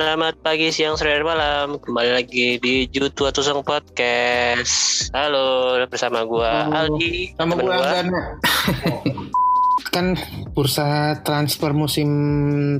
Selamat pagi, siang, sore, dan malam. Kembali lagi di Jutu Tusung Podcast. Halo, bersama gua Halo. Aldi. Sama Anggana. kan bursa transfer musim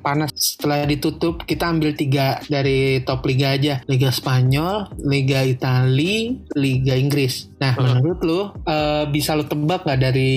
panas setelah ditutup kita ambil tiga dari top liga aja Liga Spanyol, Liga Itali, Liga Inggris. Nah Hmm. menurut lu eh, bisa lu tebak nggak dari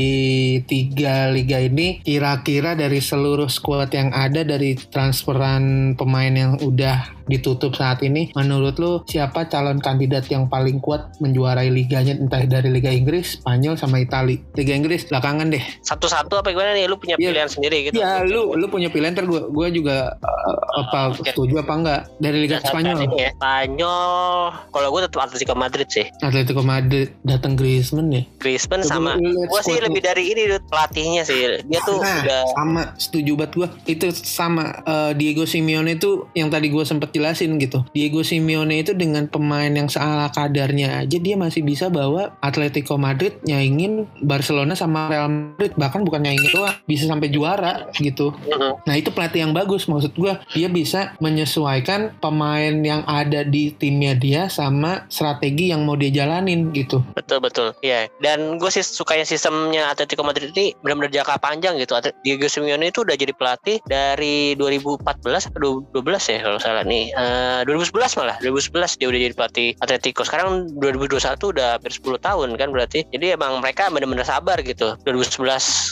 tiga liga ini kira-kira dari seluruh squad yang ada dari transferan pemain yang udah ditutup saat ini menurut lu siapa calon kandidat yang paling kuat menjuarai liganya entah dari Liga Inggris, Spanyol sama Itali. Liga Inggris belakangan deh. Satu-satu apa gimana nih? Lu punya Iya. pilihan sendiri gitu? Ya lu lu punya pilihan ntar gue gue juga uh, apa Oke. setuju apa enggak dari Liga Spanyol. Ya. Spanyol. Kalau gue tetap Atletico Madrid sih. Atletico Madrid datang Griezmann ya. Griezmann sama. Gue sih lebih dari ini pelatihnya sih. Dia tuh Nah, udah sama setuju banget gue itu sama uh, Diego Simeone itu yang tadi gue sempet jelasin gitu Diego Simeone itu dengan pemain yang seala kadarnya aja dia masih bisa bawa Atletico Madrid nyaingin Barcelona sama Real Madrid bahkan bukan nyaingin doang bisa sampai juara gitu Mm-mm. Nah itu pelatih yang bagus maksud gue dia bisa menyesuaikan pemain yang ada di timnya dia sama strategi yang mau dia jalanin gitu. Betul betul, iya. Dan gue sih sukanya sistemnya Atletico Madrid ini benar-benar jangka panjang gitu. Diego Simeone itu udah jadi pelatih dari 2014 atau 2012 ya kalau salah nih. Eh 2011 malah, 2011 dia udah jadi pelatih Atletico. Sekarang 2021 udah hampir 10 tahun kan berarti. Jadi emang mereka benar-benar sabar gitu. 2011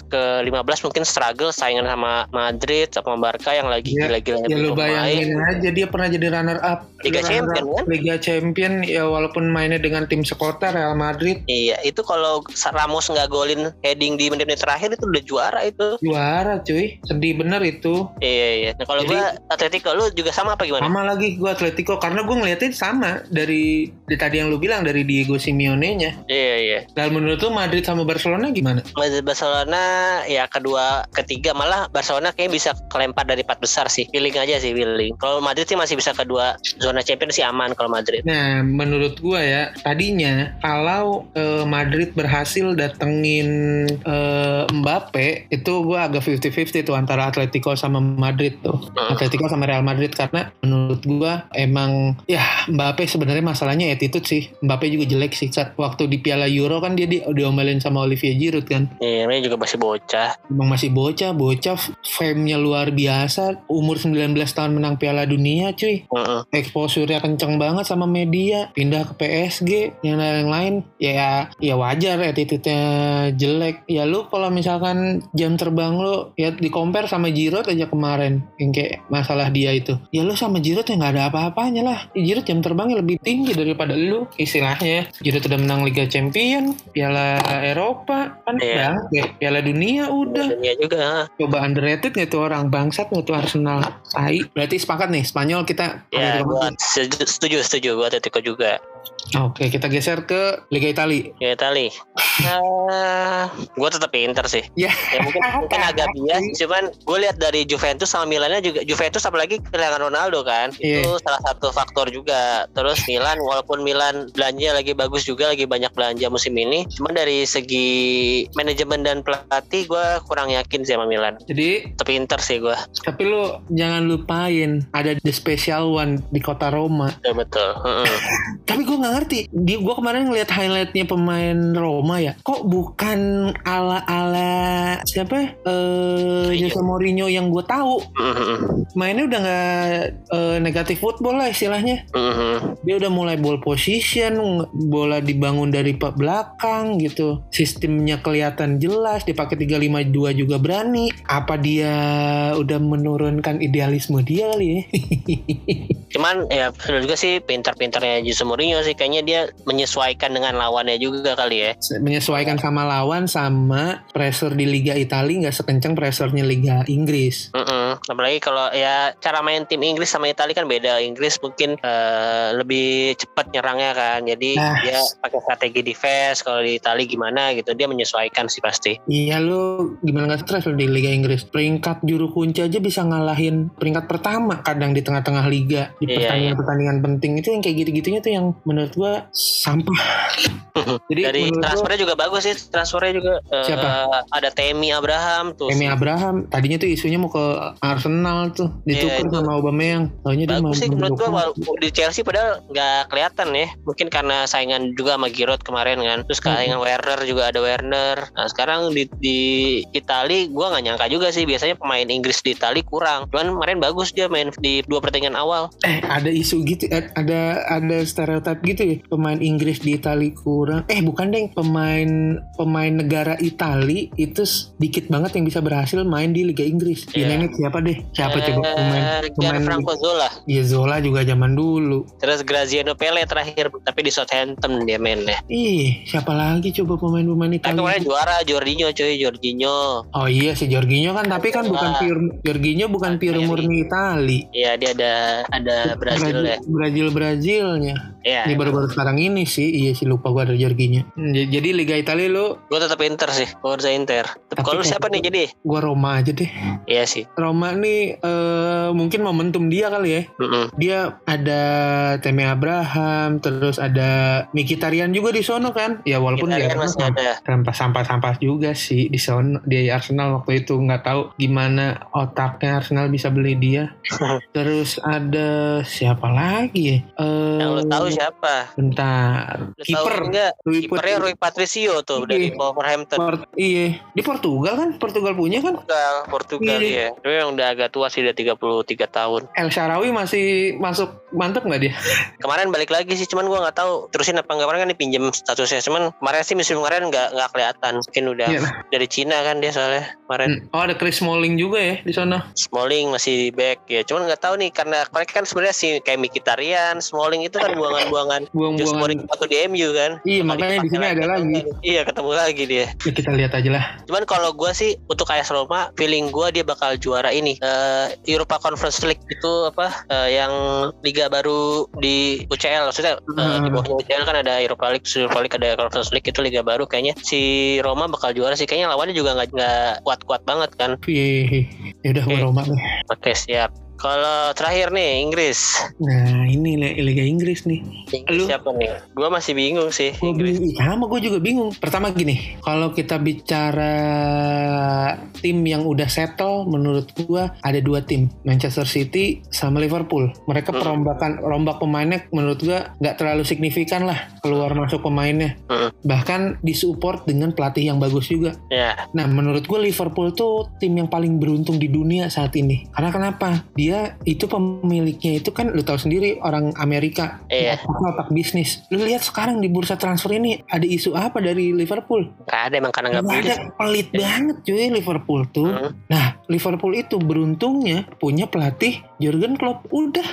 ke 15 mungkin struggle saingan sama Madrid sama Barca yang lagi Iya. gila-gilanya Ya lu belum main. bayangin aja dia pernah jadi runner up Liga Runner Champion, up kan? Liga Champion ya walaupun mainnya dengan tim sekota Real Madrid Iya, itu kalau Ramos nggak golin heading di menit-menit terakhir itu udah juara itu. juara cuy sedih bener itu Iya iya. Nah kalau gua Atletico lu juga sama apa gimana? sama lagi gue Atletico karena gue ngeliatin sama dari, dari tadi yang lu bilang dari Diego Simeone nya Iya iya. dan menurut lu Madrid sama Barcelona gimana? Madrid Barcelona ya kedua ketiga malah Barcelona kayaknya bisa kelempar dari empat besar sih. Feeling aja sih feeling. Kalau Madrid sih masih bisa kedua zona champion sih aman kalau Madrid. Nah, menurut gua ya, tadinya kalau eh, Madrid berhasil datengin eh, Mbappe, itu gua agak 50-50 tuh antara Atletico sama Madrid tuh. Hmm. Atletico sama Real Madrid karena menurut gua emang ya Mbappe sebenarnya masalahnya attitude sih. Mbappe juga jelek sih. Saat waktu di Piala Euro kan dia di, diomelin sama Olivier Giroud kan. Iya, ini juga masih bocah. Emang masih bocah, bocah fame-nya luar biasa. Umur 19 tahun menang Piala Dunia cuy Heeh. exposure-nya kenceng banget sama media pindah ke PSG yang lain-lain ya ya wajar attitude-nya jelek ya lu kalau misalkan jam terbang lu ya di compare sama Giroud aja kemarin yang kayak masalah dia itu ya lu sama Giroud ya nggak ada apa-apanya lah Giroud jam terbangnya lebih tinggi daripada lu istilahnya Giroud udah menang Liga Champion Piala Eropa kan Iya. bangke Piala Dunia udah Iya juga. coba underrated nggak tuh orang bangsat nggak tuh Arsenal tai berarti sepakat nih Spanyol kita Ya, setuju, setuju, setuju. Gua Atletico juga. Oke, kita geser ke Liga Italia. Ya Itali. Nah, gue tetap Inter sih. Ya. Ya mungkin mungkin agak bias, cuman gue lihat dari Juventus sama Milannya juga Juventus apalagi kehilangan Ronaldo kan, Iya. itu salah satu faktor juga. Terus Milan walaupun Milan belanja lagi bagus juga, lagi banyak belanja musim ini, cuman dari segi manajemen dan pelatih gue kurang yakin sih sama Milan. Jadi, Tapi Inter sih gue, tapi lu jangan lupain ada the special one di kota Roma. betul betul. Heeh. Tapi gue nggak ngerti. Di gue kemarin ngeliat highlightnya pemain Roma ya. Kok bukan ala ala siapa? Eh Jose Mourinho yang gue tahu. Mhm. Mainnya udah nggak eh, negatif football lah istilahnya. Mhm. Dia udah mulai ball position, bola dibangun dari belakang gitu. Sistemnya kelihatan jelas, dipakai 352 juga berani. Apa dia udah menurunkan idealisme dia kali ya? Cuman ya benar juga sih pintar-pintarnya Jose Mourinho sih kayaknya dia menyesuaikan dengan lawannya juga kali ya. Menyesuaikan sama lawan sama pressure di Liga Italia nggak sekencang pressurnya Liga Inggris. Mm-mm. Apalagi kalau ya cara main tim Inggris sama Italia kan beda. Inggris mungkin eh, lebih cepat nyerangnya kan. Jadi Ah. dia pakai strategi defense. Kalau di Italia gimana gitu dia menyesuaikan sih pasti. Iya lu gimana nggak stres lu di Liga Inggris? Peringkat juru kunci aja bisa ngalahin peringkat pertama kadang di tengah-tengah liga di Iya, pertandingan-pertandingan penting itu yang kayak gitu-gitunya tuh yang menurut gua sampah. Jadi Dari menurut gua, transfernya juga bagus sih. Transfernya juga Siapa? ada Temi Abraham tuh. Emi Abraham tadinya tuh isunya mau ke Arsenal tuh ditukar Iya, itu. sama Aubameyang. Taunya dia main sih menurut gua di Chelsea padahal nggak kelihatan ya. Mungkin karena saingan juga sama Giroud kemarin kan. Terus Hmm. saingan Werner juga ada Werner. Nah sekarang di di Itali gua nggak nyangka juga sih. Biasanya pemain Inggris di Itali kurang. Cuman kemarin bagus dia main di dua pertandingan awal. Eh ada isu gitu, eh, ada ada stereotip gitu ya. Pemain Inggris di Itali kurang. Eh bukan deh, pemain pemain negara Itali itu sedikit banget yang bisa berhasil main di Liga Inggris. Iya. Ini siapa deh? Siapa coba pemain? Pemain Gianfranco Zola. Ya Zola juga zaman dulu. Terus Graziano Pele terakhir tapi di Southampton dia mainnya. Ih, siapa lagi coba pemain-pemain Tapi kemarin Italia? juara Jorginho cuy, Jorginho. Oh iya si Jorginho kan, tapi kan bukan pure Jorginho bukan pure Kayak murni Itali. Iya dia ada ada Brazil ya. Brazil Brazilnya. Iya. Ini baru-baru sekarang ini sih, iya sih lupa gua ada Jorginho. Hmm, Jadi Liga Italia lu, Gue tetap Inter sih, Forza Inter. Tapi Kalau siapa nih jadi? gua Roma aja deh. Iya sih. Roma nih eh, mungkin momentum dia kali ya. Mm-mm. Dia ada Temi Abraham, terus ada Mkhitaryan juga di sono kan. Ya walaupun dia kan masih ada. sampah sampah sampah juga sih di sono di Arsenal waktu itu nggak tahu gimana otaknya Arsenal bisa beli dia. terus ada siapa lagi ya? Eh, Yang lu tahu siapa? Bentar. Kiper. enggak? Kipernya Rui Patricio tuh Iya. dari Wolverhampton. Port- iya, di Portugal kan? Portugal punya kan? Portugal, Portugal Iya. ya. Tapi yang udah agak tua sih udah 33 tahun. El Sharawi masih masuk mantep nggak dia? Kemarin balik lagi sih, cuman gua nggak tahu terusin apa nggak kemarin kan dipinjem statusnya. Cuman kemarin sih musim kemarin nggak nggak kelihatan. Mungkin udah Iya. dari Cina kan dia soalnya kemarin. Oh ada Chris Smalling juga ya di sana. Smalling masih back ya. Cuman nggak tahu nih karena mereka kan sebenarnya sih kayak Mkhitaryan, Smalling itu kan buangan-buangan. Buang-buangan. Smalling waktu di MU kan. Iya makanya di sini ada lagi. Iya ketemu lagi dia. Ya, kita lihat aja lah. Cuman kalau gue sih untuk AS Roma, feeling gue dia bakal juara ini Eh, Europa Conference League itu apa? eh, yang liga baru di UCL maksudnya eh, di Hmm. bawahnya UCL kan ada Europa League, Europa League ada Conference League itu liga baru kayaknya si Roma bakal juara sih kayaknya lawannya juga nggak kuat-kuat banget kan. Iya, ya udah Oke. Roma deh. Oke siap. Kalau terakhir nih Inggris, Nah ini Li- Liga Inggris nih. Inggris Lu? siapa nih? Gue masih bingung sih Gua Inggris. bingung. Sama gue juga bingung. Pertama gini, kalau kita bicara tim yang udah settle, menurut gua ada dua tim, Manchester City sama Liverpool. Mereka Hmm. perombakan rombak pemainnya menurut gua nggak terlalu signifikan lah keluar masuk pemainnya. Hmm. Bahkan disupport dengan pelatih yang bagus juga. Ya, Nah, menurut gue Liverpool tuh tim yang paling beruntung di dunia saat ini. Karena kenapa? Dia itu pemiliknya itu kan lu tahu sendiri orang Amerika. Iya. Otak, bisnis. Lu lihat sekarang di bursa transfer ini ada isu apa dari Liverpool? nggak ada emang karena beli. ada pelit banget cuy Liverpool tuh. Hmm. Nah, Liverpool itu beruntungnya punya pelatih Jurgen Klopp. Udah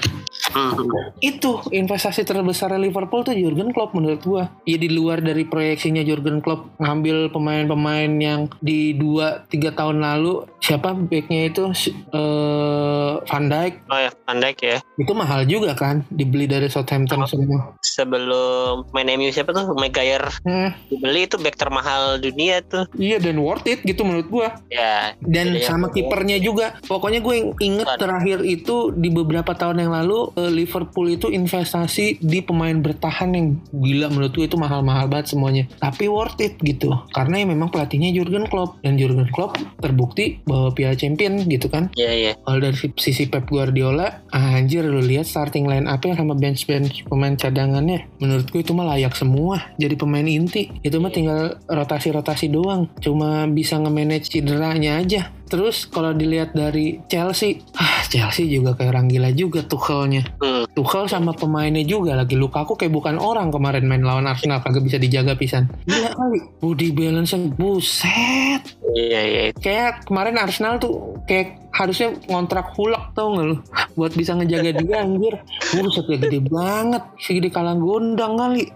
Hmm. itu investasi terbesar Liverpool tuh Jurgen Klopp menurut gua. Ya di luar dari proyeksinya Jurgen Klopp ngambil pemain-pemain yang di 2 3 tahun lalu siapa backnya itu eh, Van Dijk Oh ya, Van Dijk ya. itu mahal juga kan dibeli dari Southampton Oh. semua. Sebelum main MU siapa tuh? Maguire Hmm, dibeli itu back termahal dunia tuh. iya dan worth it gitu menurut gua. Ya, Dan sama yang- kipernya juga. Pokoknya gue inget terakhir itu di beberapa tahun yang lalu Liverpool itu investasi di pemain bertahan yang gila menurut gue itu mahal-mahal banget semuanya. Tapi worth it gitu. Karena ya memang pelatihnya Jurgen Klopp dan Jurgen Klopp terbukti bawa Piala Champion gitu kan. iya iya. Kalau dari sisi Pep Guardiola, anjir lu lihat starting line up sama bench bench pemain cadangannya. Menurut gue itu mah layak semua jadi pemain inti. Itu mah tinggal rotasi-rotasi doang. Cuma bisa nge-manage cederanya aja. Terus kalau dilihat dari Chelsea, ah Chelsea juga kayak orang gila juga Tuchelnya. Hmm. Tuchel sama pemainnya juga lagi Lukaku kayak bukan orang kemarin main lawan Arsenal kagak bisa dijaga pisan. Gila kali. Body balance buset Iya iya. kayak kemarin Arsenal tuh kayak harusnya ngontrak hulak tau gak lu? Buat bisa ngejaga dia anjir. Buset ya gede banget. Segede kalang gondang kali.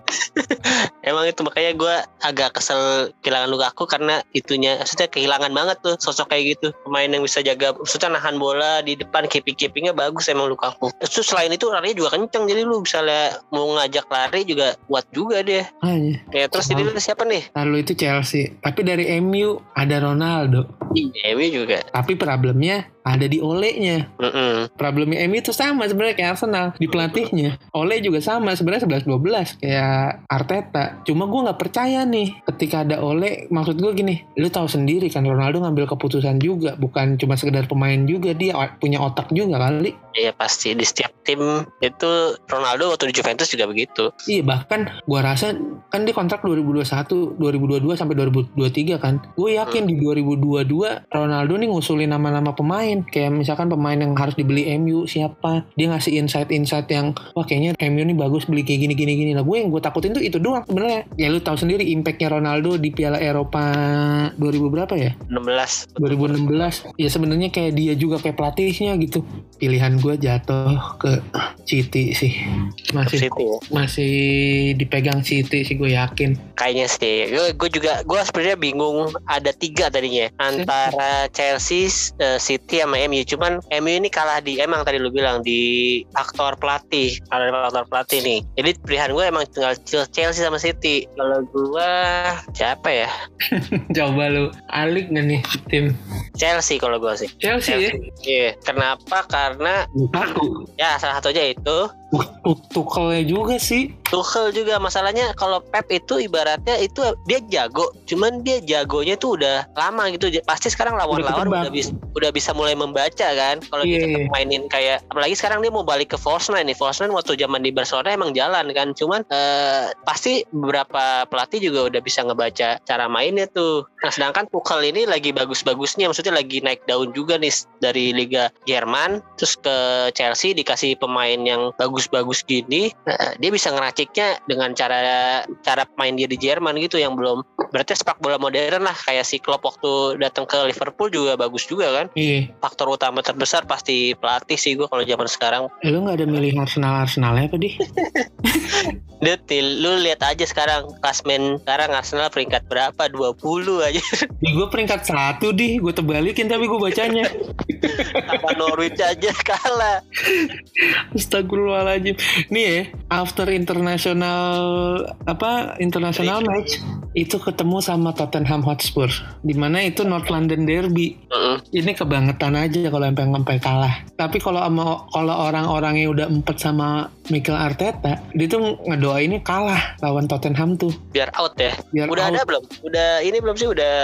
Emang itu makanya gue agak kesel kehilangan Lukaku karena itunya, maksudnya kehilangan banget tuh sosok kayak gitu. Pemain yang bisa jaga, maksudnya nahan bola di depan, keeping-keepingnya bagus emang Lukaku. Terus selain itu larinya juga kenceng, jadi lu misalnya mau ngajak lari juga kuat juga dia. aja Ya terus jadi lu siapa nih? lalu itu Chelsea. Tapi dari MU ada Ronaldo MU juga. tapi problemnya ada di Ole-nya. Mm-mm. Problemnya MU itu sama sebenarnya kayak Arsenal di pelatihnya. Ole juga sama sebenarnya 11-12 kayak Arteta. Cuma gue nggak percaya nih ketika ada Ole. Maksud gue gini, lu tahu sendiri kan Ronaldo ngambil keputusan juga, bukan cuma sekedar pemain juga dia punya otak juga kali. Iya pasti di setiap tim itu Ronaldo waktu di Juventus juga begitu. Iya bahkan gua rasa kan dia kontrak 2021, 2022 sampai 2023 kan. Gue yakin di 2022 Ronaldo nih ngusulin nama-nama pemain kayak misalkan pemain yang harus dibeli MU siapa. Dia ngasih insight-insight yang wah kayaknya MU nih bagus beli kayak gini gini gini. Nah gue yang gue takutin tuh itu doang sebenarnya. Ya lu tahu sendiri impactnya Ronaldo di Piala Eropa 2000 berapa ya? 16 2016 ya sebenarnya kayak dia juga kayak pelatihnya gitu pilihan gue jatuh ke City sih masih City ya. masih dipegang City sih gue yakin Kayaknya sih. Gue, gue juga gue sebenarnya bingung ada tiga tadinya antara Chelsea, eh, City sama MU. Cuman MU ini kalah di emang tadi lu bilang di faktor pelatih. Kalau di faktor pelatih nih. Jadi pilihan gue emang tinggal Chelsea sama City. Kalau gue siapa ya? coba lu alik gak nih tim Chelsea kalau gue sih. Chelsea ya Iya. Kenapa? Karena Lukaku ya salah satu aja itu Tuchelnya juga sih Tuchel juga masalahnya kalau Pep itu ibaratnya itu dia jago, cuman dia jagonya tuh udah lama gitu. Pasti sekarang lawan-lawan ketebak. udah bisa udah bisa mulai membaca kan. Kalau Iya, kita iya. mainin kayak apalagi sekarang dia mau balik ke false nine nih. False nine waktu zaman di Barcelona emang jalan kan. Cuman eh, pasti beberapa pelatih juga udah bisa ngebaca cara mainnya tuh. Nah, sedangkan Tuchel ini lagi bagus-bagusnya maksudnya lagi naik daun juga nih dari Liga Jerman terus ke Chelsea dikasih pemain yang bagus-bagus gini Nah, dia bisa ngeraciknya dengan cara cara main dia di Jerman gitu yang belum berarti sepak bola modern lah kayak si Klopp waktu datang ke Liverpool juga bagus juga kan? Iya. Faktor utama terbesar pasti pelatih sih gue kalau zaman sekarang. Eh, lu gak ada milih Arsenal Arsenalnya apa di? Detil lu lihat aja sekarang klasmen sekarang Arsenal peringkat berapa? 20 aja. Di gue peringkat satu di. Gue terbalikin tapi gue bacanya. Sama Norwich aja kalah. Astagfirullahaladzim. Nih ya After international Apa International match Itu ketemu sama Tottenham Hotspur Di mana itu North London Derby. Mm-mm. Ini kebangetan aja Kalau sampai sampai kalah. Tapi kalau sama Kalau orang-orang yang udah empat sama Mikel Arteta Dia tuh ngedoainnya kalah Lawan Tottenham tuh. Biar out ya? Biar udah out. ada belum? Udah ini belum sih? Udah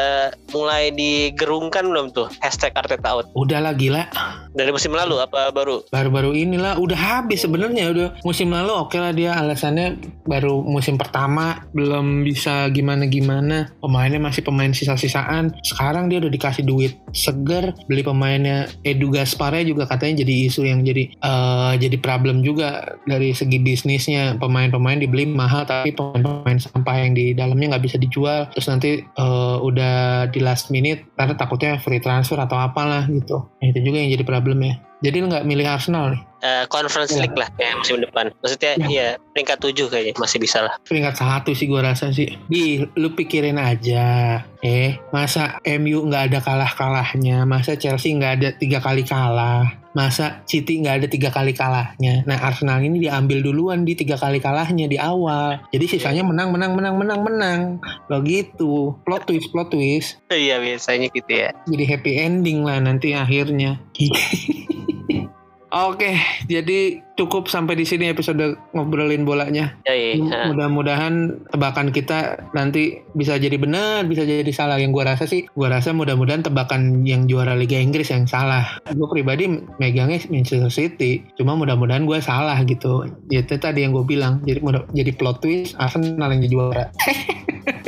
mulai digerungkan belum tuh? Hashtag Arteta out. Udah lah gila. Dari musim lalu apa baru? Baru-baru inilah. Udah habis sebenarnya. Udah musim lalu oke lah dia. Alasannya baru musim pertama. Belum bisa gimana gimana pemainnya masih pemain sisa-sisaan. Sekarang dia udah dikasih duit seger beli pemainnya Edu Gasparnya juga katanya jadi isu yang jadi eh, jadi problem juga dari segi bisnisnya. Pemain-pemain dibeli mahal tapi pemain-pemain sampah yang di dalamnya nggak bisa dijual. Terus nanti eh, udah di last minute karena takutnya free transfer atau apalah gitu. Nah, itu juga yang jadi problemnya jadi lu nggak milih Arsenal nih? Eh, Conference Iya. League lah kayak musim depan. Maksudnya Ya. iya peringkat 7 kayaknya masih bisa lah. Peringkat satu sih gue rasa sih. Di lu pikirin aja eh masa MU nggak ada kalah kalahnya masa Chelsea nggak ada tiga kali kalah masa City nggak ada tiga kali kalahnya? Nah Arsenal ini diambil duluan di tiga kali kalahnya di awal. Jadi sisanya menang menang menang menang menang. Lo gitu. Plot twist plot twist. Iya biasanya gitu ya. Jadi happy ending lah nanti akhirnya Oke, jadi cukup sampai di sini episode ngobrolin bolanya. Yoi, M- eh, Mudah-mudahan tebakan kita nanti bisa jadi benar, bisa jadi salah. Yang gua rasa sih, gua rasa mudah-mudahan tebakan yang juara Liga Inggris yang salah. Gue pribadi megangnya Manchester City, cuma mudah-mudahan gua salah gitu. Ya, Itu tadi yang gue bilang. Jadi mudah, jadi plot twist Arsenal yang jadi juara.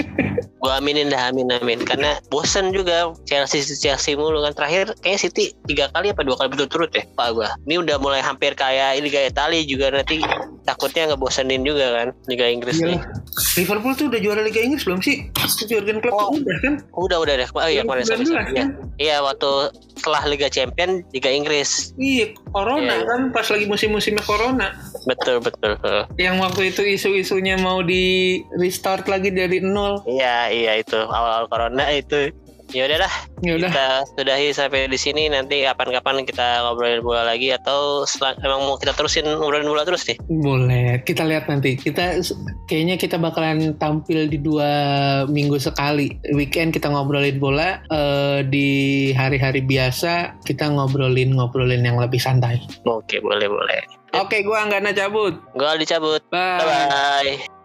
gua aminin dah amin amin karena bosen juga Chelsea Chelsea mulu kan terakhir kayaknya City tiga kali apa dua kali berturut-turut ya pak gua ini udah mulai hampir kayak Liga Italia juga nanti takutnya ngebosenin juga kan Liga Inggris nih Iyalah. Liverpool tuh udah juara Liga Inggris belum sih? Jurgen Klopp Oh. udah kan? udah udah deh oh iya kemarin sorry, 2019 sorry. Iya. iya waktu setelah Liga Champion Liga Inggris Iya, Corona Iya. kan pas lagi musim-musimnya Corona. Betul betul. Yang waktu itu isu-isunya mau di restart lagi dari nol. iya iya itu awal-awal corona itu Ya udah dah, Ya udah. kita sudahi sampai di sini. Nanti kapan-kapan kita ngobrolin bola lagi atau selang- emang mau kita terusin ngobrolin bola terus nih? Boleh, kita lihat nanti. Kita kayaknya kita bakalan tampil di dua minggu sekali. Weekend kita ngobrolin bola, eh, di hari-hari biasa kita ngobrolin ngobrolin yang lebih santai. Oke, boleh boleh. Oke, gua Anggana cabut. Gue dicabut. Bye. Bye bye.